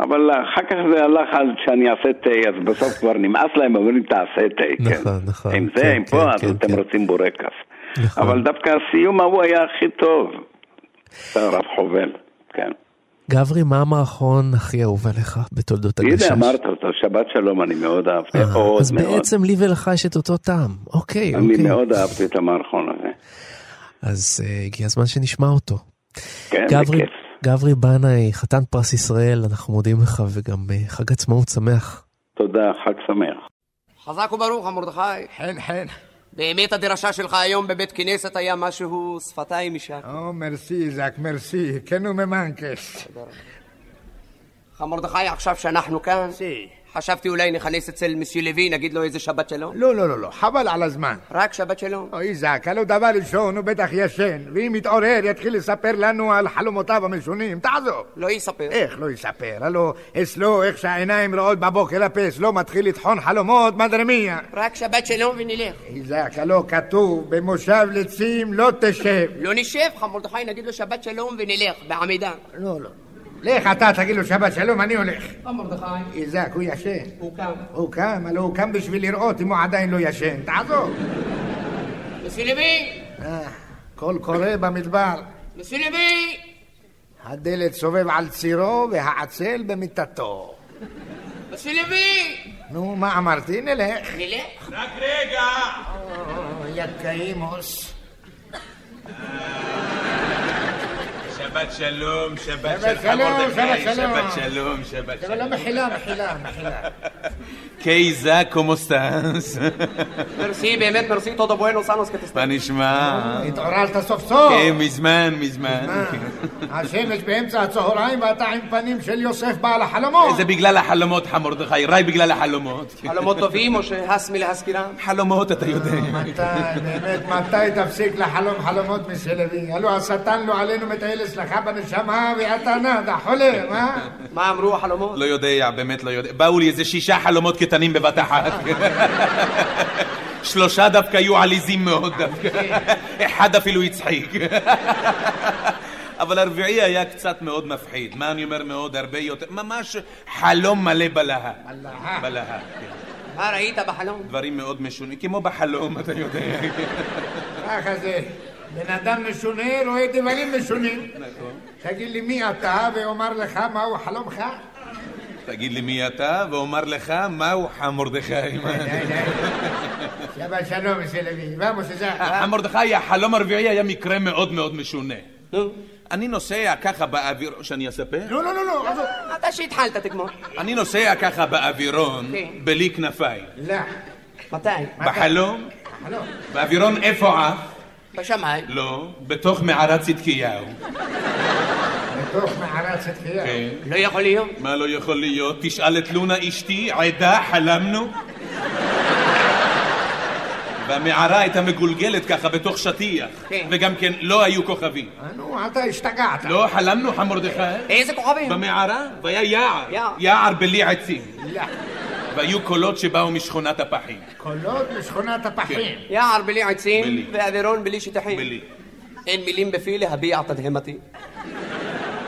אבל אחר כך זה הלך עד שאני אעשה תה, אז בסוף כבר נמאס להם, אומרים תעשה תה, כן. נכון, נכון, עם זה, עם כן, פה, אז כן, אתם כן. רוצים בורקס. נכון. אבל דווקא הסיום ההוא היה הכי טוב. רב חובל, כן. גברי, מה המערכון הכי אהוב עליך בתולדות הגשש? הנה אמרת אותו, שבת שלום, אני מאוד אהבתי, אה, מאוד אז מאוד. בעצם לי ולך יש את אותו טעם. אוקיי, אני אוקיי. מאוד אהבתי את המערכון הזה. אז אה, הגיע הזמן שנשמע אותו. כן, גברי, בכיף. גברי בנאי, חתן פרס ישראל, אנחנו מודים לך וגם אה, חג עצמאות שמח. תודה, חג שמח. חזק וברוך, מרדכי. חן חן. באמת הדרשה שלך היום בבית כנסת היה משהו שפתיים משם. או, מרסי, זק, מרסי. כן וממנקס. מרדכי, עכשיו שאנחנו כאן, סי. חשבתי אולי נכנס אצל מסיו לוי, נגיד לו איזה שבת שלום. לא, לא, לא, לא, חבל על הזמן. רק שבת שלום. אוי, זק, הלו דבר ראשון, הוא בטח ישן, ואם יתעורר יתחיל לספר לנו על חלומותיו המשונים, תעזוב. לא יספר. איך לא יספר? הלו, אצלו, איך שהעיניים רואות בבוקר הפה, אצלו מתחיל לטחון חלומות, מדרמיה. רק שבת שלום ונלך. זק, הלו כתוב, במושב לצים לא תשב. לא נשב, מרדכי, נגיד לו שבת שלום ונלך, בעמידה. לא, לא. לך אתה, תגיד לו שבת שלום, אני הולך. מרדכי, איזק, הוא ישן. הוא קם. הוא קם, הלו הוא קם בשביל לראות אם הוא עדיין לא ישן. תעזוב. מסיו לוי! אה, קול קורא במדבר. מסיו לוי! הדלת סובב על צירו והעצל במיטתו. מסיו לוי! נו, מה אמרתי? נלך. נלך. רק רגע! יא קאימוס. שבת שלום, שבת שבת של שלום, שבת שלום. שבת שלום, שבת אבל לא שלום. מחילה, מחילה, מחילה. קייזה, קומו סטאנס? מרסי, באמת מרסי, todo bueno, que te מה נשמע? התעוררת סוף סוף. כן, מזמן, מזמן. השמש באמצע הצהריים ואתה עם פנים של יוסף בעל החלומות. זה בגלל החלומות, מרדכי, רק בגלל החלומות. חלומות טובים או שהס מלהזכירם? חלומות, אתה יודע. מתי, באמת, מתי תפסיק לחלום חלומות מסלבי? הלו השטן לא עלינו מטייל אצלך בנשמה ואתה נדה, חולם, אה? מה אמרו החלומות? לא יודע, באמת לא יודע. באו לי איזה שישה חלומות קטנים בבת אחת. שלושה דווקא היו עליזים מאוד דווקא. אחד אפילו הצחיק. אבל הרביעי היה קצת מאוד מפחיד. מה אני אומר מאוד? הרבה יותר. ממש חלום מלא בלהה. בלהה, כן. מה ראית בחלום? דברים מאוד משונים, כמו בחלום, אתה יודע. ככה זה. בן אדם משונה רואה דברים משונים. נכון. תגיד לי מי אתה ואומר לך מהו חלומך? תגיד לי מי אתה, ואומר לך מהו חמורדכי. שבת שלום vamos allá. חמורדכי, החלום הרביעי היה מקרה מאוד מאוד משונה. נו, אני נוסע ככה באוויר... שאני אספר? לא, לא, לא, לא. אתה שהתחלת תגמור. אני נוסע ככה באווירון, כן. בלי כנפיים. לא. מתי? בחלום, חלום. באווירון איפה עף? בשמיים. לא, בתוך מערת צדקיהו. בתוך מערת צדקיהו. כן. לא יכול להיות. מה לא יכול להיות? תשאל את לונה אשתי, עדה, חלמנו. והמערה הייתה מגולגלת ככה בתוך שטיח. כן. וגם כן, לא היו כוכבים. אה, נו, אתה השתגעת. לא, חלמנו, חמורדכי. איזה כוכבים? במערה, והיה יער. יער. יער בלי עצים. לא. והיו קולות שבאו משכונת הפחים. קולות משכונת הפחים. יער בלי עצים בלי. ואווירון בלי שטחים. בלי. אין מילים בפי להביע תדהמתי.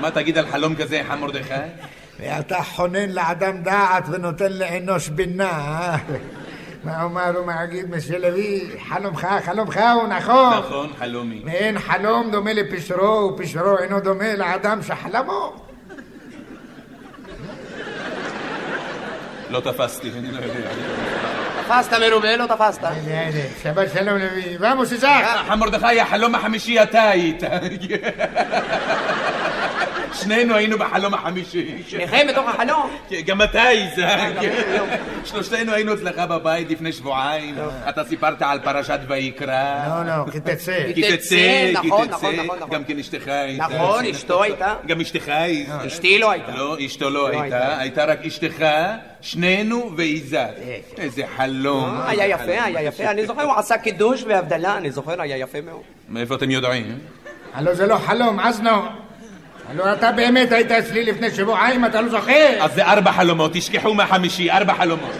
מה תגיד על חלום כזה, חמורדכי? ואתה חונן לאדם דעת ונותן לאנוש בינה. אה? מה אומר ומגיד משלוי? חלומך, חלומך הוא נכון. נכון, חלומי. ואין חלום דומה לפשרו, ופשרו אינו דומה לאדם שחלמו. לא תפסתי, אני לא יודע. תפסת מרובה, לא תפסת. שבת שלום לוי. ואמוס איזק. מרדכי, החלום החמישי אתה היית. שנינו היינו בחלום החמישי. שניכם בתוך החלום? כן, גם אתה איזק. שלושתנו היינו אצלך בבית לפני שבועיים. אתה סיפרת על פרשת ויקרא. לא, לא, כי תצא. כי תצא, כי נכון, תצא. נכון, נכון, נכון. גם כן אשתך הייתה. נכון, אשתו הייתה. גם אשתך הייתה. אשתי לא הייתה. לא, אשתו לא לא הייתה. הייתה. רק אשתך, שנינו ואיזק. איזה חלום. היה יפה, היה יפה. אני זוכר, הוא עשה קידוש והבדלה, אני זוכר, היה יפה מאוד. מאיפה אתם יודעים? הלו זה לא חלום, אזנו. הלו אתה באמת היית אצלי לפני שבועיים, אתה לא זוכר? אז זה ארבע חלומות, תשכחו מהחמישי, ארבע חלומות.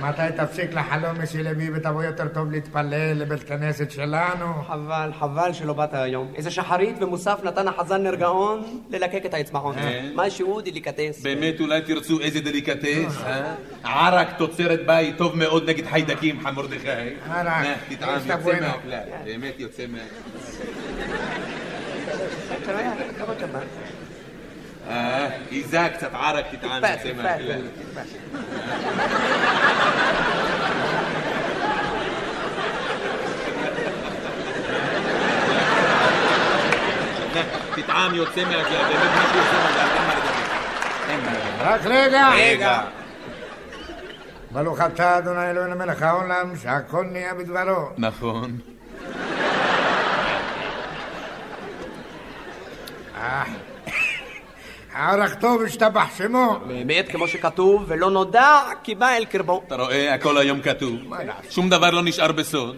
מתי תפסיק לחלום מסי לוי ותבוא יותר טוב להתפלל לבית כנסת שלנו? חבל, חבל שלא באת היום. איזה שחרית ומוסף נתן החזן נר גאון ללקק את האצבעות. כן. משהו דליקטס. באמת אולי תרצו איזה דליקטס, אה? ערק תוצרת בית טוב מאוד נגד חיידקים, חם מרדכי. ערק, אה, תטעם, יוצא. מהכלל, באמת יוצא מהכלל. יוצא מהכלל, אין מה לדבר. אין מה לדבר. רק רגע. רגע. ברוך אתה אדוני אלוהינו מלך העולם שהכל נהיה בדברו. נכון. אה, הערך טוב השתבח שמו. באמת, כמו שכתוב, ולא נודע כי בא אל קרבו. אתה רואה, הכל היום כתוב. שום דבר לא נשאר בסוד.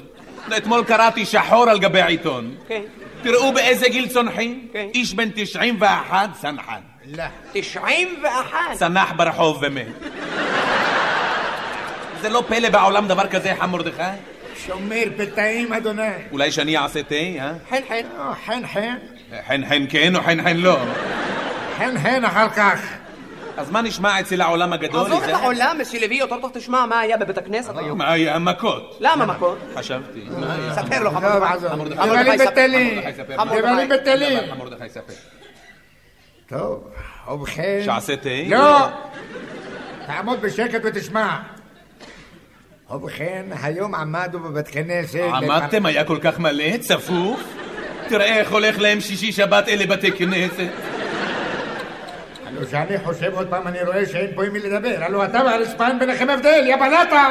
אתמול קראתי שחור על גבי העיתון. כן. תראו באיזה גיל צונחים. כן. איש בן 91, סנחן. לא. 91. צנח ברחוב ומת. זה לא פלא בעולם דבר כזה, חם מרדכי? שומר פתאים אדוני. אולי שאני אעשה תה, אה? חן חן. חן חן. חן חן כן או חן חן לא? חן חן אחר כך. אז מה נשמע אצל העולם הגדול? עזוב את? העולם, לוי, יותר טוב תשמע מה היה בבית הכנסת היום. מה היה? מכות. למה מכות? חשבתי. היה? ספר לו, חמור. מרדכי, מרדכי, בטלים. מרדכי, ספר. בטלים. טוב, ובכן... שעשה תה? לא! תעמוד בשקט ותשמע. ובכן, היום עמדנו בבית כנסת... עמדתם? היה כל כך מלא? צפוף? תראה איך הולך להם שישי שבת אלה בתי כנסת. הלו שאני חושב עוד פעם, אני רואה שאין פה עם מי לדבר. הלו אתה והרצפה אין ביניכם הבדל, יא בלטה!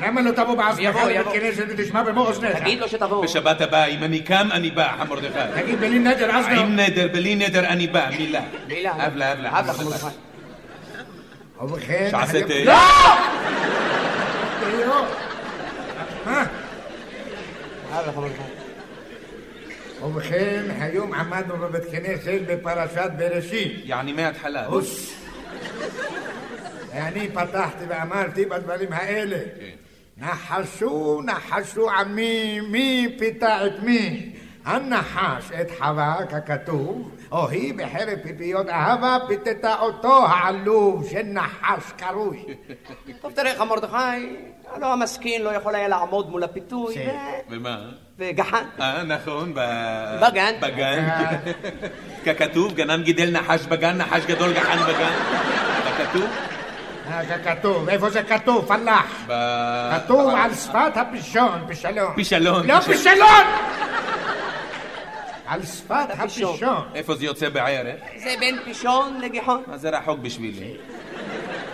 למה לא תבוא בעצמך יבוא, לבית יבוא. כנסת ותשמע במוח אוזניך? תגיד לו שתבוא. בשבת הבאה, אם אני קם, אני בא, חם מרדכי. תגיד בלי נדר, אז לא. עם נדר, בלי נדר, אני בא, מילה. מילה. אבלה, אבלה. אבלה, חם חמור. מרדכי. ובכן... תה. לא! לא! מה? אבלה, חמור. ובכן, היום עמדנו בבית כנסת בפרשת בראשית. יעני מההתחלה. הוס. ואני פתחתי ואמרתי בדברים האלה. נחשו, נחשו עמי, מי פיתה את מי? הנחש את חווה, ככתוב, או היא בחרב פיפיות אהבה פיתתה אותו העלוב של נחש קרוי. טוב, תראה, חם מרדכי, הלא המסכין לא יכול היה לעמוד מול הפיתוי, כן. ו- ומה? וגחן. אה, נכון. בגן. בגן. [laughs] ככתוב, גנן גידל נחש בגן, נחש גדול גחן בגן. ככתוב? אה, ככתוב, איפה זה כתוב? פלאח. כתוב על שפת הפישון, פישלון. פישלון. לא פישלון. על שפת הפישון. איפה זה יוצא בערך? זה בין פישון לגיחון. מה זה רחוק בשבילי?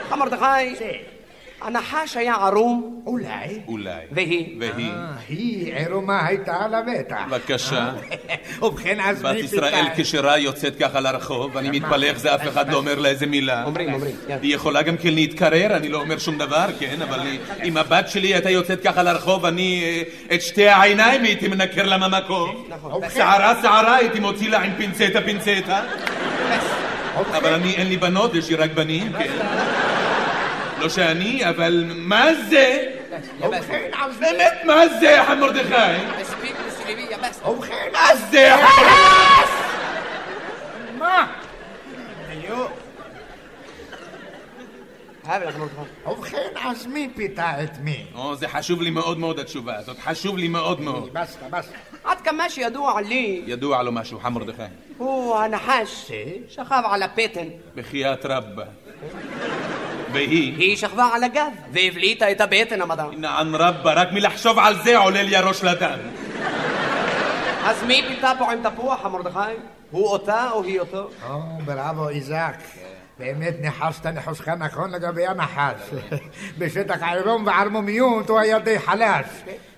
חם מרדכי, הנחש היה ערום, אולי. אולי. והיא. והיא. אה, היא עירומה הייתה לבטח. בבקשה. [laughs] ובכן, אז בת מי ישראל פיתה? כשרה יוצאת ככה לרחוב, אני מתפלא איך זה אף אחד לא אומר לה איזה מילה. אומרים, אומרים. כן. היא יכולה גם כן להתקרר, אני לא אומר שום דבר, כן, אבל אם הבת שלי הייתה יוצאת ככה לרחוב, אני אה, את שתי העיניים הייתי מנקר לה מהמקום. נכון. שערה שערה הייתי מוציא לה עם פינצטה פינצטה. אבל אני, אין לי בנות, יש לי רק בנים, כן. לא שאני, אבל מה זה? ובכן, אז באמת, מה זה, חם מרדכי? ובכן, מה זה? מה? אבלה, חם מרדכי. ובכן, אז מי פיתה את מי? או, זה חשוב לי מאוד מאוד התשובה הזאת, חשוב לי מאוד מאוד. בסטה, בסטה. עד כמה שידוע לי, ידוע לו משהו, חם מרדכי. הוא הנחש שכב על הפטן. בחייאת רבא. והיא? היא שכבה על הגב והבליטה את הבטן המדע. נען רבה, רק מלחשוב על זה עולה לי הראש לדם. אז מי פיתה פה עם תפוח, המרדכי? הוא אותה או היא אותו? או, בראבו, איזק. באמת ניחשת ניחושך נכון לגבי הנחש. [laughs] בשטח העירום וערמומיות הוא היה די חלש.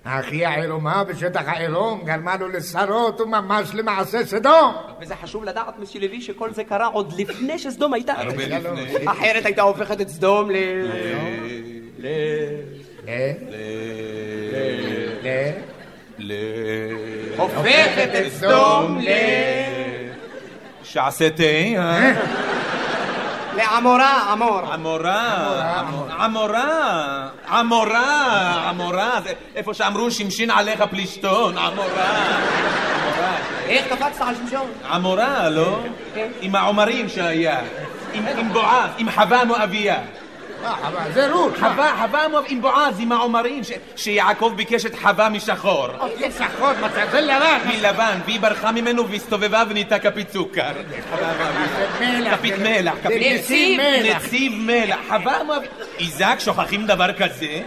היא העירומה בשטח העירום גרמה לו לשרות וממש למעשה סדום. וזה חשוב לדעת, מסי לוי, שכל זה קרה עוד לפני שסדום הייתה. הרבה לפני. אחרת הייתה הופכת את סדום ל... ל... ל... ל... הופכת את סדום ל... שעשה תה, אה? לעמורה, עמור. עמורה, עמורה, עמורה, עמורה, זה איפה שאמרו שמשין עליך פלישתון, עמורה. איך קפצת על שמשון? עמורה, לא? עם העומרים שהיה, עם בועז, עם חווה מואביה. אבל זה רות. חווה, חווה עם בועז, עם העומרים, שיעקב ביקש את חווה משחור. זה שחור, זה לבן. מלבן, והיא ברחה ממנו והסתובבה ונהייתה כפית סוכר. כפית מלח, נציב מלח. נציב מלח. חווה מואב... איזק, שוכחים דבר כזה?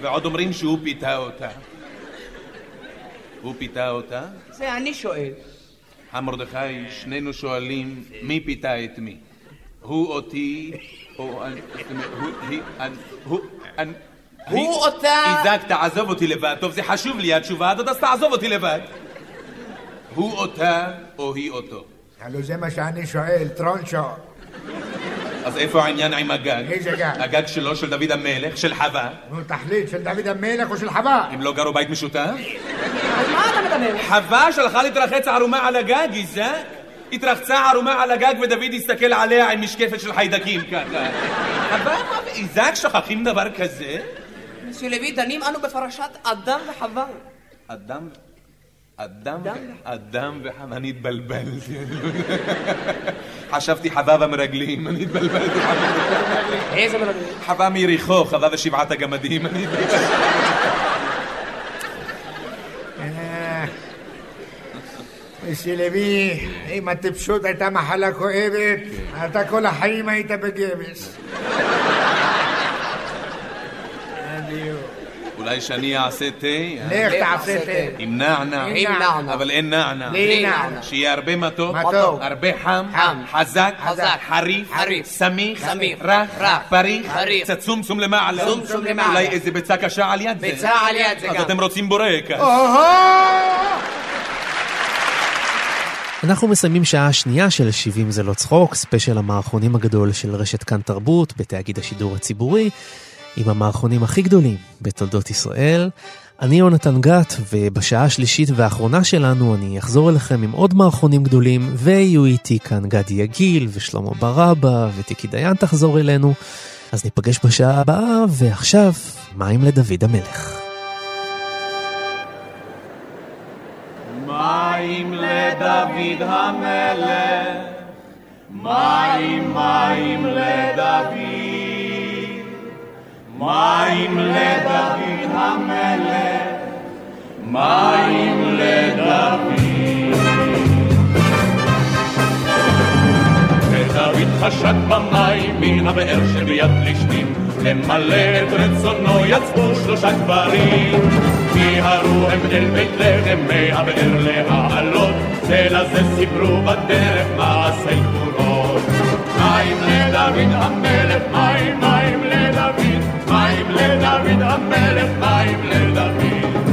ועוד אומרים שהוא פיתה אותה. הוא פיתה אותה? זה אני שואל. המרדכי, שנינו שואלים מי פיתה את מי. הוא אותי, או אני, זאת אומרת, הוא, היא, אני, הוא, אני... הוא היא- אותה- איזק, תעזוב אותי לבד. טוב, זה חשוב לי, התשובה הזאת, אז תעזוב אותי לבד. הוא אותה, או היא אותו. הלו זה מה שאני שואל, טרונצ'ו. אז איפה העניין עם הגג? איזה גג? הגג שלו, של דוד המלך, של חווה. נו, תחליט, של דוד המלך או של חווה? הם לא גרו בית משותף? על מה אתה מדבר? חווה שלחה להתרחץ ערומה על הגג, איזק? התרחצה ערומה על הגג ודוד הסתכל עליה עם משקפת של חיידקים ככה. חווה, מה, איזק שוכחים דבר כזה? מסי לוי, דנים אנו בפרשת אדם וחווה. אדם, אדם, אדם וחווה, אני התבלבלתי. חשבתי חווה במרגלים, אני התבלבלתי. איזה מרגלים? חווה מיריחו, חווה ושבעת הגמדים, אני התבלבלתי. מסי לוי, אם הטיפשות הייתה מחלה כואבת, אתה כל החיים היית בגבס. אולי שאני אעשה תה? לך תעשה תה. עם נענע. עם נענע. אבל אין נענע. בלי נענע. שיהיה הרבה מתוק, מתוק. הרבה חם, חם. חזק, חזק. חריף, חריף. סמיך, סמיך. רך, רך. פריך, פריך. קצת צומצום למעלה, צומצום למעלה. אולי איזה ביצה קשה על יד זה. ביצה על יד זה אז גם. אתם רוצים בורקס. אנחנו מסיימים שעה שנייה של 70 זה לא צחוק, ספיישל המערכונים הגדול של רשת כאן תרבות בתאגיד השידור הציבורי, עם המערכונים הכי גדולים בתולדות ישראל. אני יונתן גת, ובשעה השלישית והאחרונה שלנו אני אחזור אליכם עם עוד מערכונים גדולים, ויהיו איתי כאן גדי יגיל ושלמה ברבא וטיקי דיין תחזור אלינו. אז ניפגש בשעה הבאה, ועכשיו, מים לדוד המלך. מים לדוד המלך, מים מים לדוד, מים לדוד המלך, מים לדוד. ודוד חשק במים מן הבאר שביד פלישתים, למלא את רצונו יצאו שלושה גברים. מיהרו הם אל בית לחם מהבאר להעלות, זה לזה סיפרו בדרך מעשי גבורות. מים לדוד המלך, מים מים לדוד, מים לדוד המלך, מים לדוד.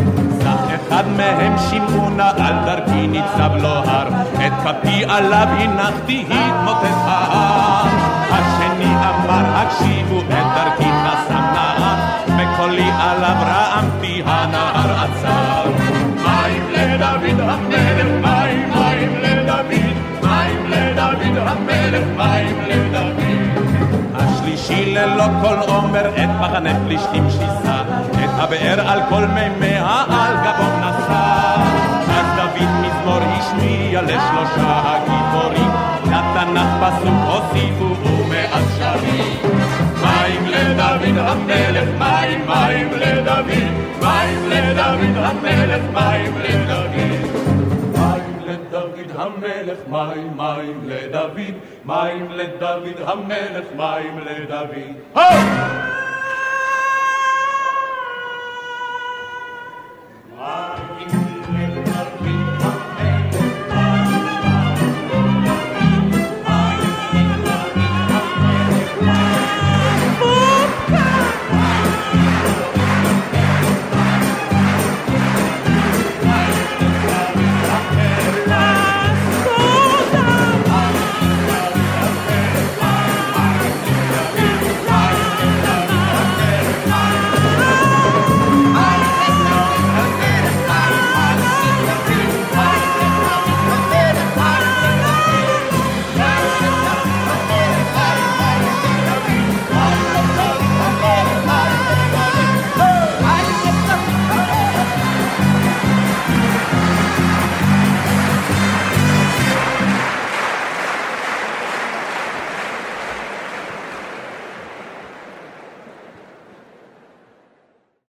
סך אחד מהם שמעונה על דרכי ניצב לו הר, את כפי עליו הנחתי התמוטט ההר. השני אמר הקשיבו את דרכי חסם נהר, בקולי עליו רעמתי הנהר עצר. השלישי ללא כל עומר את מחנה פלישתים שיסה, את הבאר על כל מימיה על גבו נשא. אז דוד מזמור השמיע לשלושה הגיבורים, לתנ"ך פסוק הוסיפו ומאז שרים. מים לדוד המלך, מים מים לדוד, מים לדוד המלך, מים לדוד. המלך מים, מים לדוד, מים לדוד המלך, מים לדוד.